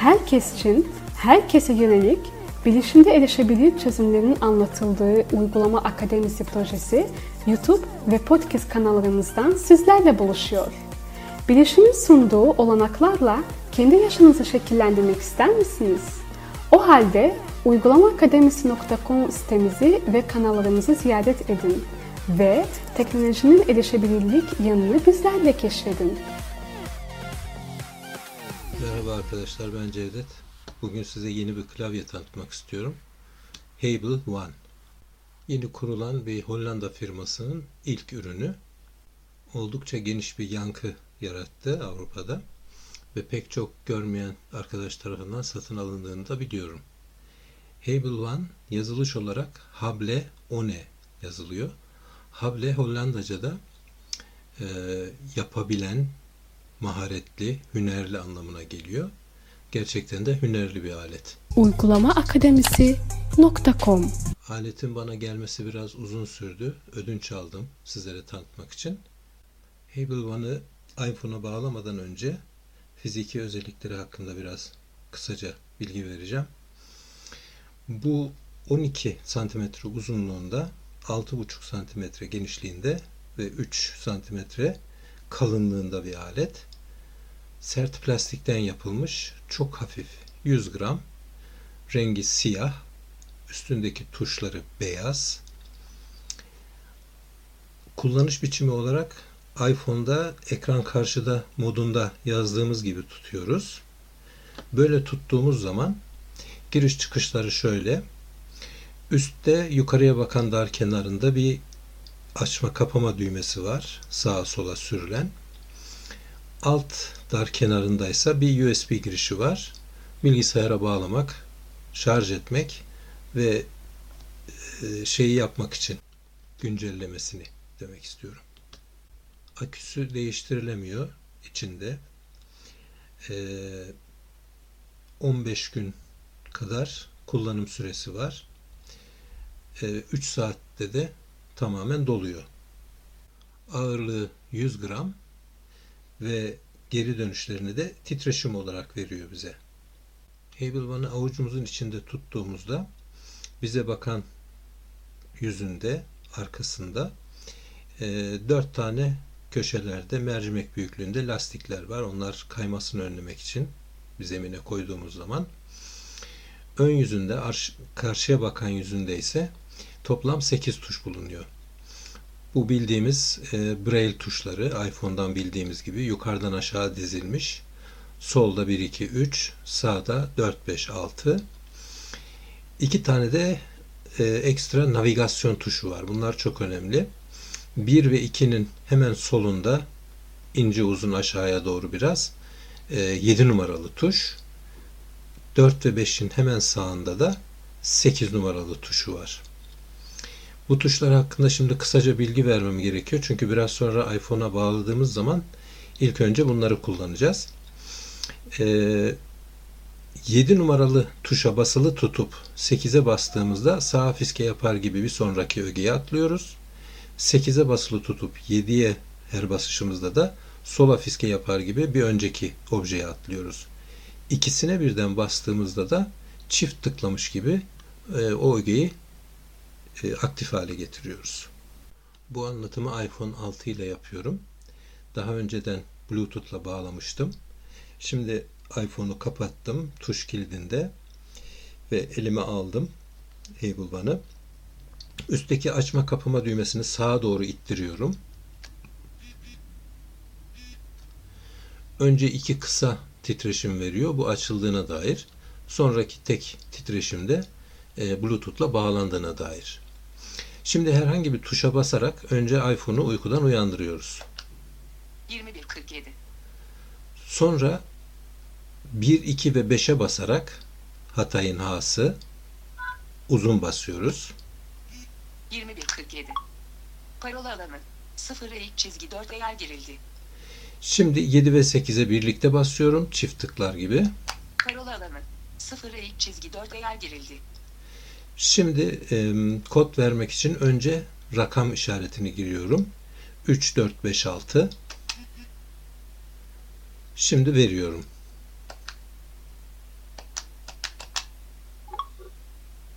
herkes için, herkese yönelik bilişimde erişebilir çözümlerin anlatıldığı Uygulama Akademisi projesi YouTube ve podcast kanallarımızdan sizlerle buluşuyor. Bilişimin sunduğu olanaklarla kendi yaşınızı şekillendirmek ister misiniz? O halde uygulamaakademisi.com sitemizi ve kanallarımızı ziyaret edin ve teknolojinin erişebilirlik yanını bizlerle keşfedin. Merhaba arkadaşlar ben Cevdet. Bugün size yeni bir klavye tanıtmak istiyorum. Hable One. Yeni kurulan bir Hollanda firmasının ilk ürünü. Oldukça geniş bir yankı yarattı Avrupa'da ve pek çok görmeyen arkadaş tarafından satın alındığını da biliyorum. Hable One yazılış olarak Hable One yazılıyor. Hable Hollandaca'da e, yapabilen, maharetli, hünerli anlamına geliyor. Gerçekten de hünerli bir alet. Uygulamaakademisi.com Aletin bana gelmesi biraz uzun sürdü. Ödünç aldım sizlere tanıtmak için. Hable One'ı iPhone'a bağlamadan önce fiziki özellikleri hakkında biraz kısaca bilgi vereceğim. Bu 12 cm uzunluğunda 6,5 cm genişliğinde ve 3 cm kalınlığında bir alet. Sert plastikten yapılmış, çok hafif, 100 gram, rengi siyah, üstündeki tuşları beyaz. Kullanış biçimi olarak iPhone'da ekran karşıda modunda yazdığımız gibi tutuyoruz. Böyle tuttuğumuz zaman giriş çıkışları şöyle. Üstte yukarıya bakan dar kenarında bir açma kapama düğmesi var. Sağa sola sürülen. Alt dar kenarındaysa bir USB girişi var. Bilgisayara bağlamak, şarj etmek ve e, şeyi yapmak için güncellemesini demek istiyorum. Aküsü değiştirilemiyor içinde. 15 gün kadar kullanım süresi var. 3 saatte de tamamen doluyor. Ağırlığı 100 gram ve geri dönüşlerini de titreşim olarak veriyor bize. Hable One'ı avucumuzun içinde tuttuğumuzda bize bakan yüzünde, arkasında e, dört tane köşelerde mercimek büyüklüğünde lastikler var. Onlar kaymasını önlemek için zemine koyduğumuz zaman ön yüzünde karşıya bakan yüzünde ise toplam 8 tuş bulunuyor. Bu bildiğimiz e, braille tuşları iPhone'dan bildiğimiz gibi yukarıdan aşağı dizilmiş. Solda 1 2 3, sağda 4 5 6. İki tane de e, ekstra navigasyon tuşu var. Bunlar çok önemli. 1 ve 2'nin hemen solunda ince uzun aşağıya doğru biraz e, 7 numaralı tuş. 4 ve 5'in hemen sağında da 8 numaralı tuşu var. Bu tuşlar hakkında şimdi kısaca bilgi vermem gerekiyor. Çünkü biraz sonra iPhone'a bağladığımız zaman ilk önce bunları kullanacağız. Ee, 7 numaralı tuşa basılı tutup 8'e bastığımızda sağ fiske yapar gibi bir sonraki ögeye atlıyoruz. 8'e basılı tutup 7'ye her basışımızda da sola fiske yapar gibi bir önceki objeye atlıyoruz. İkisine birden bastığımızda da çift tıklamış gibi e, o ögeyi e, aktif hale getiriyoruz. Bu anlatımı iPhone 6 ile yapıyorum. Daha önceden Bluetooth'la bağlamıştım. Şimdi iPhone'u kapattım tuş kilidinde ve elime aldım Able One'ı. Üstteki açma kapama düğmesini sağa doğru ittiriyorum. Önce iki kısa titreşim veriyor. Bu açıldığına dair. Sonraki tek titreşimde e, Bluetooth'la bağlandığına dair. Şimdi herhangi bir tuşa basarak önce iPhone'u uykudan uyandırıyoruz. 21.47 Sonra 1, 2 ve 5'e basarak Hatay'ın Ha'sı uzun basıyoruz. 21.47 Parola alanı 0 ilk çizgi 4 eğer girildi. Şimdi 7 ve 8'e birlikte basıyorum. Çift tıklar gibi. Parola alanı 0 ilk çizgi 4 eğer girildi. Şimdi e, kod vermek için önce rakam işaretini giriyorum. 3, 4, 5, 6. Şimdi veriyorum.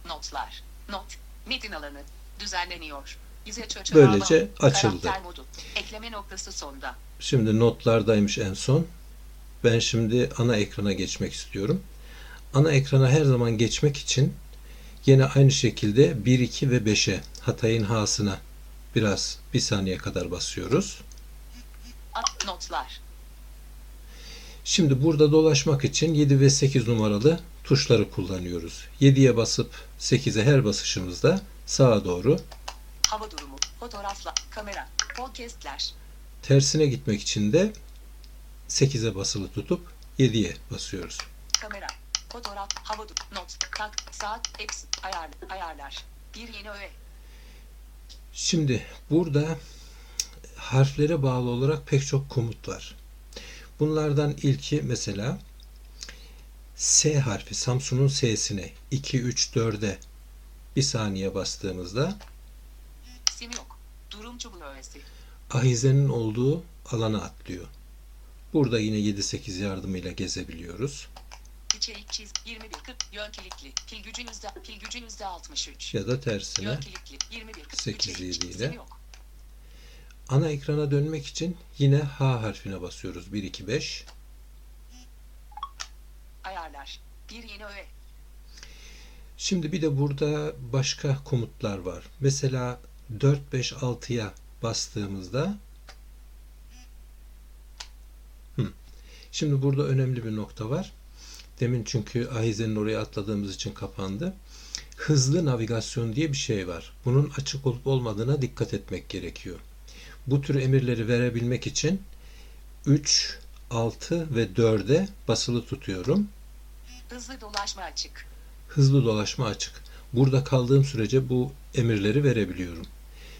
Notlar. Not. Metin alanı. Düzenleniyor. Böylece açıldı. Ekleme noktası sonda. Şimdi notlardaymış en son. Ben şimdi ana ekrana geçmek istiyorum. Ana ekrana her zaman geçmek için yine aynı şekilde 1, 2 ve 5'e Hatay'ın H'sına biraz bir saniye kadar basıyoruz. Notlar. Şimdi burada dolaşmak için 7 ve 8 numaralı tuşları kullanıyoruz. 7'ye basıp 8'e her basışımızda sağa doğru Hava durumu. Fotoğrafla. Kamera. Podcastler. tersine gitmek için de 8'e basılı tutup 7'ye basıyoruz. Kamera. Fotoğraf. Hava durumu. Not. Tak. Saat. Eksi. Ayar, ayarlar. Bir yeni öğe. Şimdi burada harflere bağlı olarak pek çok komut var. Bunlardan ilki mesela S harfi Samsun'un S'sine 2 3 4'e bir saniye bastığımızda Sim yok. Durum çubuğu öğesi. ahizenin olduğu alana atlıyor. Burada yine 7-8 yardımıyla gezebiliyoruz. İçerik çiz. 21 40. Yön kilitli. Pil gücün yüzde. Pil gücün yüzde 63. Ya da tersine Yön kilitli. 21 40. 8 İçerik çiz. yediyle. Sim yok. ana ekrana dönmek için yine H harfine basıyoruz. 1 2 5. Ayarlar. Bir yeni öğe. Şimdi bir de burada başka komutlar var. Mesela 4 5 6'ya bastığımızda. Şimdi burada önemli bir nokta var. Demin çünkü ahizenin oraya atladığımız için kapandı. Hızlı navigasyon diye bir şey var. Bunun açık olup olmadığına dikkat etmek gerekiyor. Bu tür emirleri verebilmek için 3, 6 ve 4'e basılı tutuyorum. Hızlı dolaşma açık. hızlı dolaşma açık. Burada kaldığım sürece bu emirleri verebiliyorum.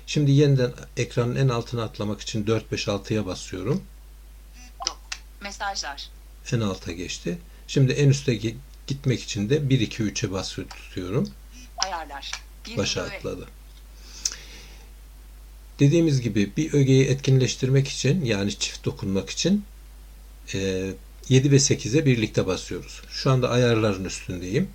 Şimdi yeniden ekranın en altına atlamak için 4 5 6'ya basıyorum. Mesajlar. En alta geçti. Şimdi en üste gi- gitmek için de 1 2 3'e basılı tutuyorum. Ayarlar. Bir Başa atladı. Dediğimiz gibi bir ögeyi etkinleştirmek için yani çift dokunmak için e, 7 ve 8'e birlikte basıyoruz. Şu anda ayarların üstündeyim.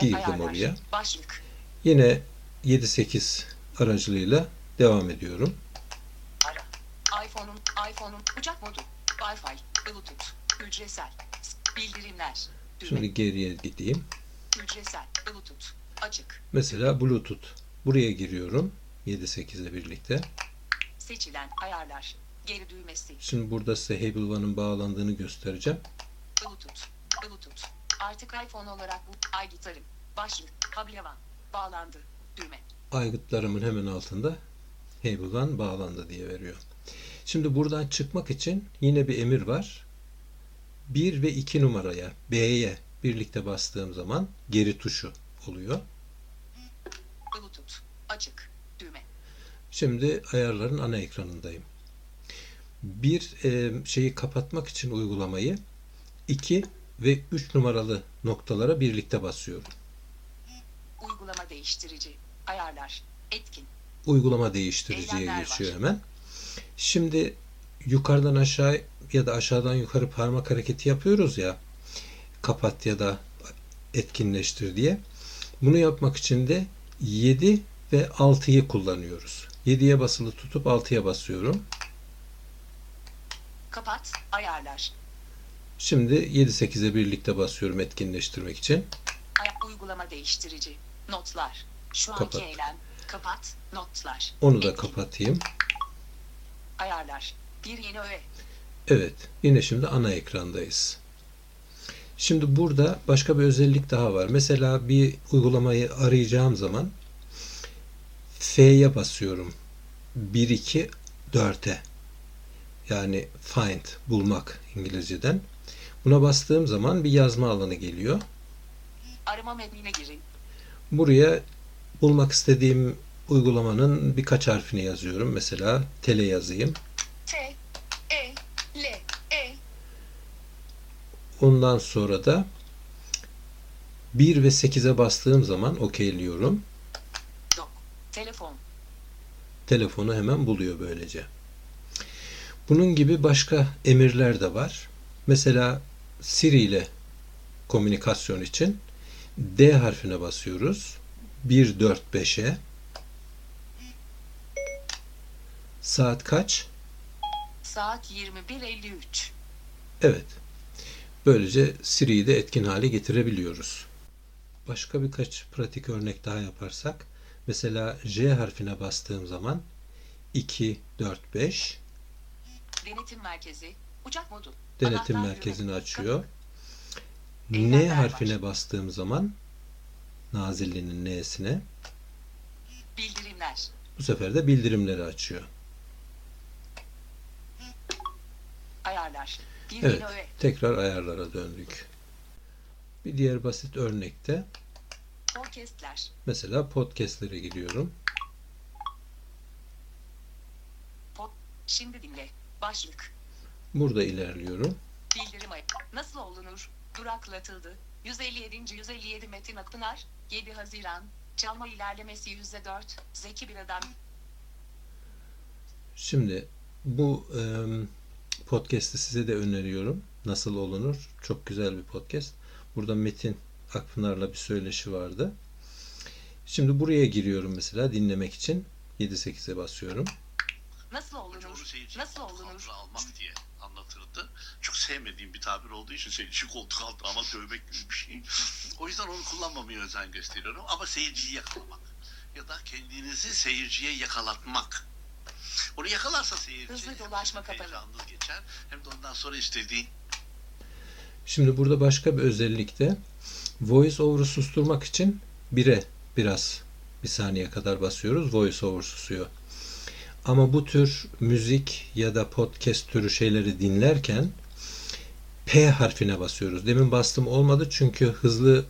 Girdim ayarlar. oraya. Başlık. Yine 7-8 aracılığıyla devam ediyorum. Ara. iPhone'un iPhone'un uçak modu. Wi-Fi. Bluetooth. Hücresel. Bildirimler. Düğme. Şimdi geriye gideyim. Hücresel. Bluetooth. Açık. Mesela Bluetooth. Buraya giriyorum. 7-8'le birlikte. Seçilen ayarlar. Geri düğmesi. Şimdi burada size Hable One'ın bağlandığını göstereceğim. Bluetooth. Bluetooth. Artık iPhone olarak bu ay gitarım. Başlık. Kablevan. Bağlandı. Düğme. Aygıtlarımın hemen altında Hable One bağlandı diye veriyor. Şimdi buradan çıkmak için yine bir emir var. 1 ve 2 numaraya B'ye birlikte bastığım zaman geri tuşu oluyor. Bluetooth. Açık. Düğme. Şimdi ayarların ana ekranındayım. Bir e, şeyi kapatmak için uygulamayı 2 ve 3 numaralı noktalara birlikte basıyorum. Uygulama değiştirici. Ayarlar. Etkin. Uygulama değiştiriciye Eylemler geçiyor var. hemen. Şimdi yukarıdan aşağı ya da aşağıdan yukarı parmak hareketi yapıyoruz ya kapat ya da etkinleştir diye. Bunu yapmak için de 7 ve 6'yı kullanıyoruz. 7'ye basılı tutup 6'ya basıyorum. Kapat. Ayarlar. Şimdi 7-8'e birlikte basıyorum etkinleştirmek için. Ay- uygulama değiştirici. Notlar. Şu anki Kapat. eylem. Kapat. Notlar. Onu da Etkin. kapatayım. Ayarlar. Bir yeni öğe. Evet, yine şimdi ana ekrandayız. Şimdi burada başka bir özellik daha var. Mesela bir uygulamayı arayacağım zaman F'ye basıyorum. 1 2 4'e. Yani find, bulmak İngilizceden. Buna bastığım zaman bir yazma alanı geliyor. Arama metnine girin. Buraya bulmak istediğim uygulamanın birkaç harfini yazıyorum. Mesela tele yazayım. T. E. L. E. Ondan sonra da 1 ve 8'e bastığım zaman okeyliyorum. Dok. Telefon. Telefonu hemen buluyor böylece. Bunun gibi başka emirler de var. Mesela Siri ile komünikasyon için D harfine basıyoruz. 1, 4, 5'e. Saat kaç? Saat 21.53. Evet. Böylece Siri'yi de etkin hale getirebiliyoruz. Başka birkaç pratik örnek daha yaparsak. Mesela J harfine bastığım zaman 2, 4, 5 Denetim merkezi. Uçak modu. denetim Anahtar merkezini düğme. açıyor. Eylemler N var. harfine bastığım zaman Nazilli'nin N'sine Bildirimler. bu sefer de bildirimleri açıyor. Ayarlar. Bir Evet, öğe. tekrar ayarlara döndük. Bir diğer basit örnekte Podcastler. mesela podcastlere giriyorum. Pod. Şimdi dinle. Başlık. Burada ilerliyorum. Bildirim. Nasıl olunur? Duraklatıldı. 157. 157 Metin Akpınar. 7 Haziran. Çalma ilerlemesi %4. Zeki bir adam. Şimdi bu e, podcast'i size de öneriyorum. Nasıl olunur? Çok güzel bir podcast. Burada Metin Akpınar'la bir söyleşi vardı. Şimdi buraya giriyorum mesela dinlemek için. 7-8'e basıyorum. Nasıl olunur? Nasıl olunur? almak diye anlatırdı. Çok sevmediğim bir tabir olduğu için seyirci koltuk altına ama dövmek gibi bir şey. O yüzden onu kullanmamaya özen gösteriyorum. Ama seyirciyi yakalamak ya da kendinizi seyirciye yakalatmak. Onu yakalarsa seyirci Hızlı dolaşma hem kapalı. geçer hem de ondan sonra istediğin Şimdi burada başka bir özellik de voice over'ı susturmak için 1'e biraz bir saniye kadar basıyoruz. Voice over susuyor. Ama bu tür müzik ya da podcast türü şeyleri dinlerken P harfine basıyoruz. Demin bastım olmadı çünkü hızlı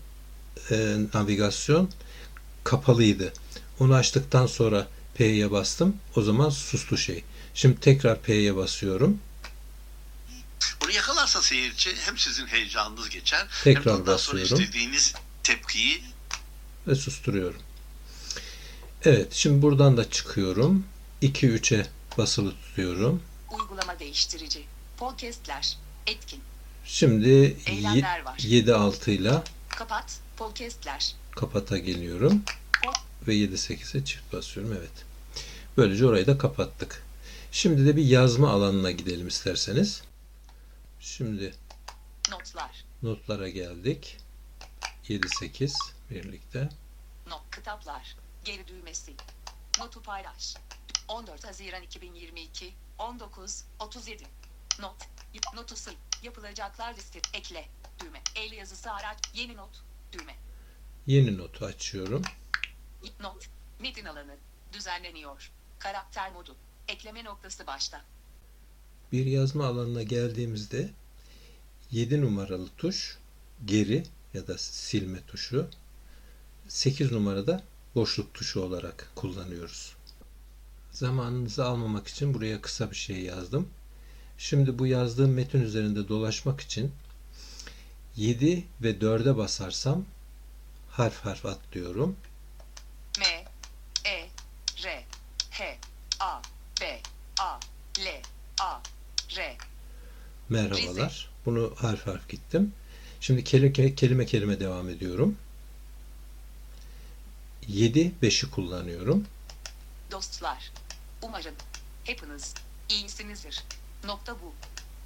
e, navigasyon kapalıydı. Onu açtıktan sonra P'ye bastım. O zaman sustu şey. Şimdi tekrar P'ye basıyorum. onu yakalarsa seyirci hem sizin heyecanınız geçer hem de Tekrar ondan sonra basıyorum. istediğiniz tepkiyi ve susturuyorum. Evet, şimdi buradan da çıkıyorum. 2-3'e basılı tutuyorum. Uygulama değiştirici. Podcastler. Etkin. Şimdi Eylemler var. 7-6 ile Kapat. Podcastler. kapata geliyorum. Ve 7-8'e çift basıyorum. Evet. Böylece orayı da kapattık. Şimdi de bir yazma alanına gidelim isterseniz. Şimdi Notlar. notlara geldik. 7-8 birlikte. Not. Kitaplar. Geri düğmesi. Notu paylaş. 14 Haziran 2022. 19. 37. Not. Notu sil. Yapılacaklar liste. Ekle. Düğme. El yazısı araç. Yeni not. Düğme. Yeni notu açıyorum. Not. Metin alanı. Düzenleniyor. Karakter modu. Ekleme noktası başta. Bir yazma alanına geldiğimizde 7 numaralı tuş geri ya da silme tuşu 8 numarada boşluk tuşu olarak kullanıyoruz. Zamanınızı almamak için buraya kısa bir şey yazdım. Şimdi bu yazdığım metin üzerinde dolaşmak için 7 ve 4'e basarsam harf harf atlıyorum. M, E, R, H, A, B, A, L, A, R. Merhabalar. Bunu harf harf gittim. Şimdi kelime kelime, kelime devam ediyorum. 7 5'i kullanıyorum. Dostlar. Umarım hepiniz iyisinizdir. Nokta bu.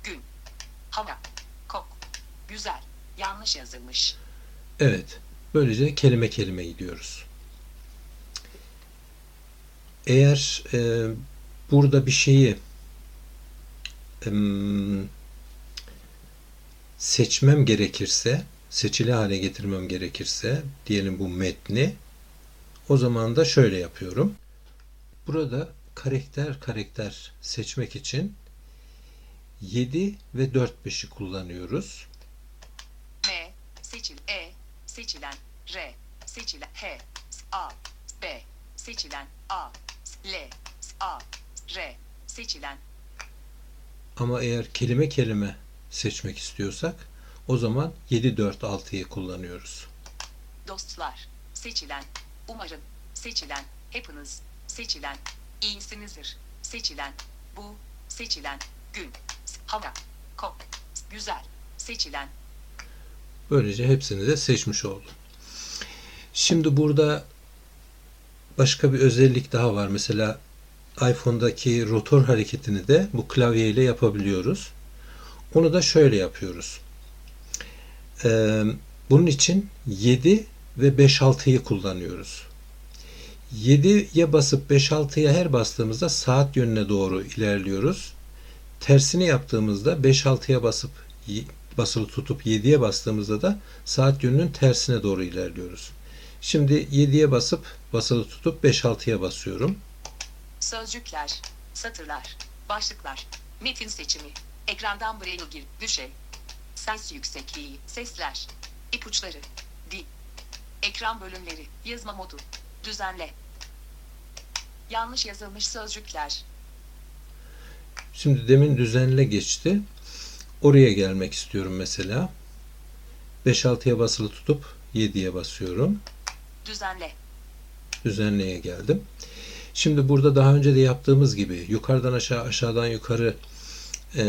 Gün. Hava. Kok. Güzel. Yanlış yazılmış. Evet. Böylece kelime kelime gidiyoruz. Eğer e, burada bir şeyi em, seçmem gerekirse, seçili hale getirmem gerekirse, diyelim bu metni, o zaman da şöyle yapıyorum. Burada karakter karakter seçmek için 7 ve 4 5'i kullanıyoruz. M, seçil, E, seçilen, R, seçilen, H, A, B, seçilen, A, L, A, R, seçilen, Ama eğer kelime kelime seçmek istiyorsak o zaman 7 4 6'yı kullanıyoruz. dostlar, seçilen, umarım, seçilen, hepiniz, seçilen, iyisinizdir, seçilen, bu, seçilen, gün, hava, kok, güzel, seçilen, Böylece hepsini de seçmiş oldum. Şimdi burada başka bir özellik daha var. Mesela iPhone'daki rotor hareketini de bu klavye ile yapabiliyoruz. Onu da şöyle yapıyoruz. Ee, bunun için 7 ve 5-6'yı kullanıyoruz. 7'ye basıp 5-6'ya her bastığımızda saat yönüne doğru ilerliyoruz. Tersini yaptığımızda 5-6'ya basıp basılı tutup 7'ye bastığımızda da saat yönünün tersine doğru ilerliyoruz. Şimdi 7'ye basıp basılı tutup 5-6'ya basıyorum. Sözcükler, satırlar, başlıklar, metin seçimi, ekrandan braille gir, düşey, ses yüksekliği, sesler, ipuçları, dil, ekran bölümleri, yazma modu, düzenle, yanlış yazılmış sözcükler, Şimdi demin düzenle geçti. Oraya gelmek istiyorum mesela. 5-6'ya basılı tutup 7'ye basıyorum. Düzenle, Düzenleye geldim. Şimdi burada daha önce de yaptığımız gibi yukarıdan aşağı aşağıdan yukarı e,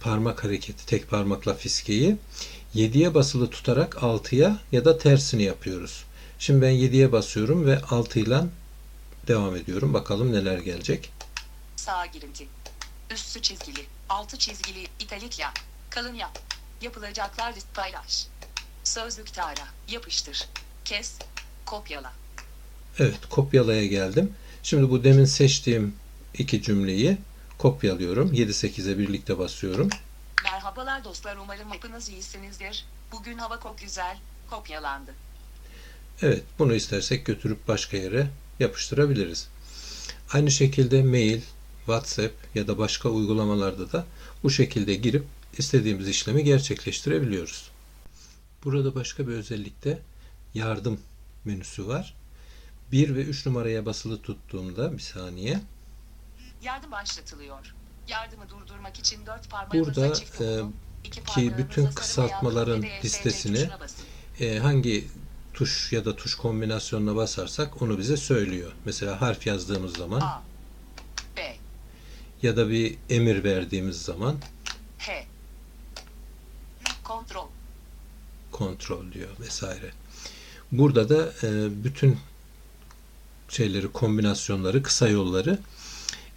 parmak hareketi tek parmakla fiskeyi 7'ye basılı tutarak 6'ya ya da tersini yapıyoruz. Şimdi ben 7'ye basıyorum ve 6 ile devam ediyorum. Bakalım neler gelecek. sağa girinti, üstü çizgili, altı çizgili, italikla, kalın yap, yapılacaklar list paylaş, sözlük tara, yapıştır, kes, kopyala, Evet, kopyalaya geldim. Şimdi bu demin seçtiğim iki cümleyi kopyalıyorum. 7-8'e birlikte basıyorum. Merhabalar dostlar umarım hepiniz iyisinizdir. Bugün hava çok güzel. Kopyalandı. Evet, bunu istersek götürüp başka yere yapıştırabiliriz. Aynı şekilde mail, WhatsApp ya da başka uygulamalarda da bu şekilde girip istediğimiz işlemi gerçekleştirebiliyoruz. Burada başka bir özellikte yardım menüsü var. 1 ve 3 numaraya basılı tuttuğumda bir saniye Yardım başlatılıyor. Yardımı durdurmak için dört parmağınızla Burada, çift e, dokunun. İki ki bütün kısaltmaların listesini e, hangi tuş ya da tuş kombinasyonuna basarsak onu bize söylüyor. Mesela harf yazdığımız zaman A, B, ya da bir emir verdiğimiz zaman H. Kontrol. kontrol diyor vesaire. Burada da e, bütün şeyleri, kombinasyonları, kısa yolları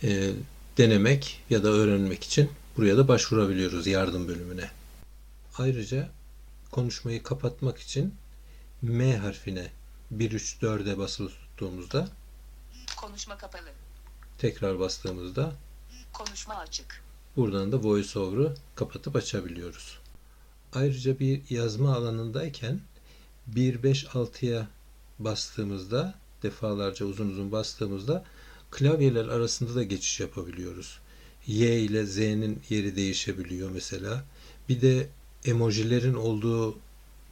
e, denemek ya da öğrenmek için buraya da başvurabiliyoruz yardım bölümüne. Ayrıca konuşmayı kapatmak için M harfine 1 3 4'e basılı tuttuğumuzda Konuşma kapalı. tekrar bastığımızda Konuşma açık. buradan da voiceover'ı kapatıp açabiliyoruz. Ayrıca bir yazma alanındayken 1 5 6'ya bastığımızda defalarca uzun uzun bastığımızda klavyeler arasında da geçiş yapabiliyoruz. Y ile Z'nin yeri değişebiliyor mesela. Bir de emojilerin olduğu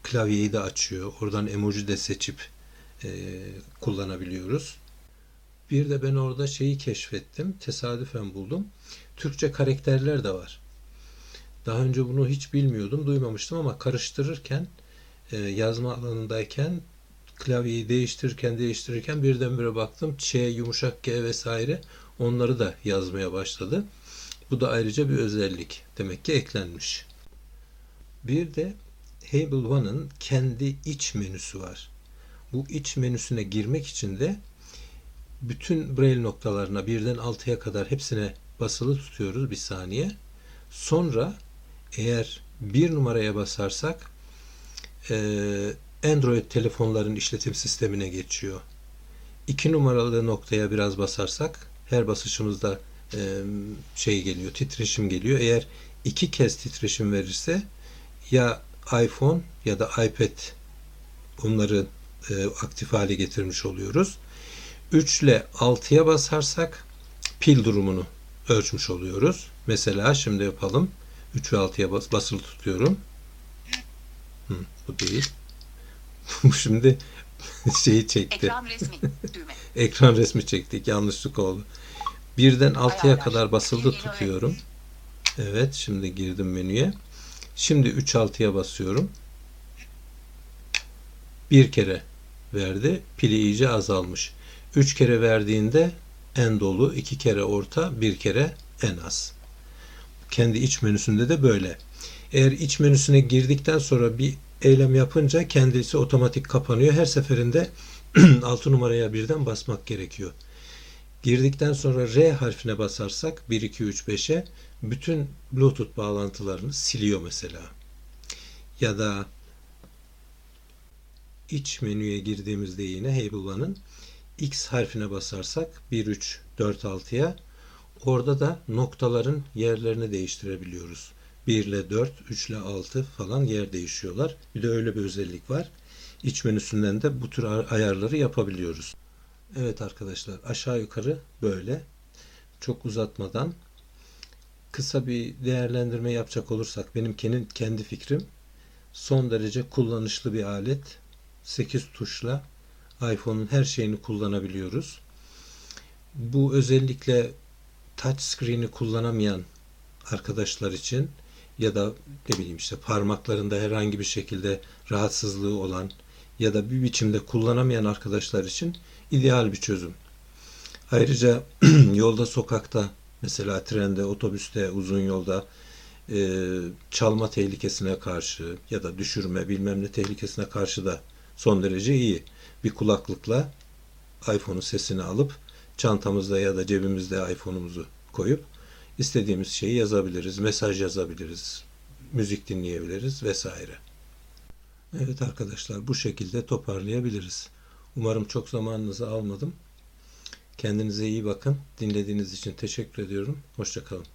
klavyeyi de açıyor. Oradan emoji de seçip e, kullanabiliyoruz. Bir de ben orada şeyi keşfettim. Tesadüfen buldum. Türkçe karakterler de var. Daha önce bunu hiç bilmiyordum, duymamıştım ama karıştırırken e, yazma alanındayken klavyeyi değiştirirken değiştirirken birdenbire baktım Ç, yumuşak G vesaire onları da yazmaya başladı. Bu da ayrıca bir özellik. Demek ki eklenmiş. Bir de Hable One'ın kendi iç menüsü var. Bu iç menüsüne girmek için de bütün braille noktalarına birden 6'ya kadar hepsine basılı tutuyoruz bir saniye. Sonra eğer bir numaraya basarsak Android telefonların işletim sistemine geçiyor. 2 numaralı noktaya biraz basarsak her basışımızda e, şey geliyor, titreşim geliyor. Eğer iki kez titreşim verirse ya iPhone ya da iPad onları e, aktif hale getirmiş oluyoruz. 3 ile 6'ya basarsak pil durumunu ölçmüş oluyoruz. Mesela şimdi yapalım. 3 ve 6'ya bas, basılı tutuyorum. Bu değil. Bu şimdi şeyi çekti. Ekran resmi. Düğme. Ekran resmi çektik. Yanlışlık oldu. Birden 6'ya Ayarlar. kadar basılı Yeni tutuyorum. Evet şimdi girdim menüye. Şimdi 3 6'ya basıyorum. Bir kere verdi. Pili iyice azalmış. 3 kere verdiğinde en dolu, 2 kere orta, bir kere en az. Kendi iç menüsünde de böyle. Eğer iç menüsüne girdikten sonra bir eylem yapınca kendisi otomatik kapanıyor. Her seferinde 6 numaraya birden basmak gerekiyor. Girdikten sonra R harfine basarsak 1, 2, 3, 5'e bütün Bluetooth bağlantılarını siliyor mesela. Ya da iç menüye girdiğimizde yine One'ın X harfine basarsak 1, 3, 4, 6'ya orada da noktaların yerlerini değiştirebiliyoruz. 1 ile 4, 3 ile 6 falan yer değişiyorlar. Bir de öyle bir özellik var. İç menüsünden de bu tür ayarları yapabiliyoruz. Evet arkadaşlar aşağı yukarı böyle. Çok uzatmadan kısa bir değerlendirme yapacak olursak benim kendi, fikrim son derece kullanışlı bir alet. 8 tuşla iPhone'un her şeyini kullanabiliyoruz. Bu özellikle touch screen'i kullanamayan arkadaşlar için ya da ne bileyim işte parmaklarında herhangi bir şekilde rahatsızlığı olan ya da bir biçimde kullanamayan arkadaşlar için ideal bir çözüm. Ayrıca yolda sokakta mesela trende, otobüste, uzun yolda e, çalma tehlikesine karşı ya da düşürme bilmem ne tehlikesine karşı da son derece iyi. Bir kulaklıkla iPhone'un sesini alıp çantamızda ya da cebimizde iPhone'umuzu koyup istediğimiz şeyi yazabiliriz, mesaj yazabiliriz, müzik dinleyebiliriz vesaire. Evet arkadaşlar bu şekilde toparlayabiliriz. Umarım çok zamanınızı almadım. Kendinize iyi bakın. Dinlediğiniz için teşekkür ediyorum. Hoşçakalın.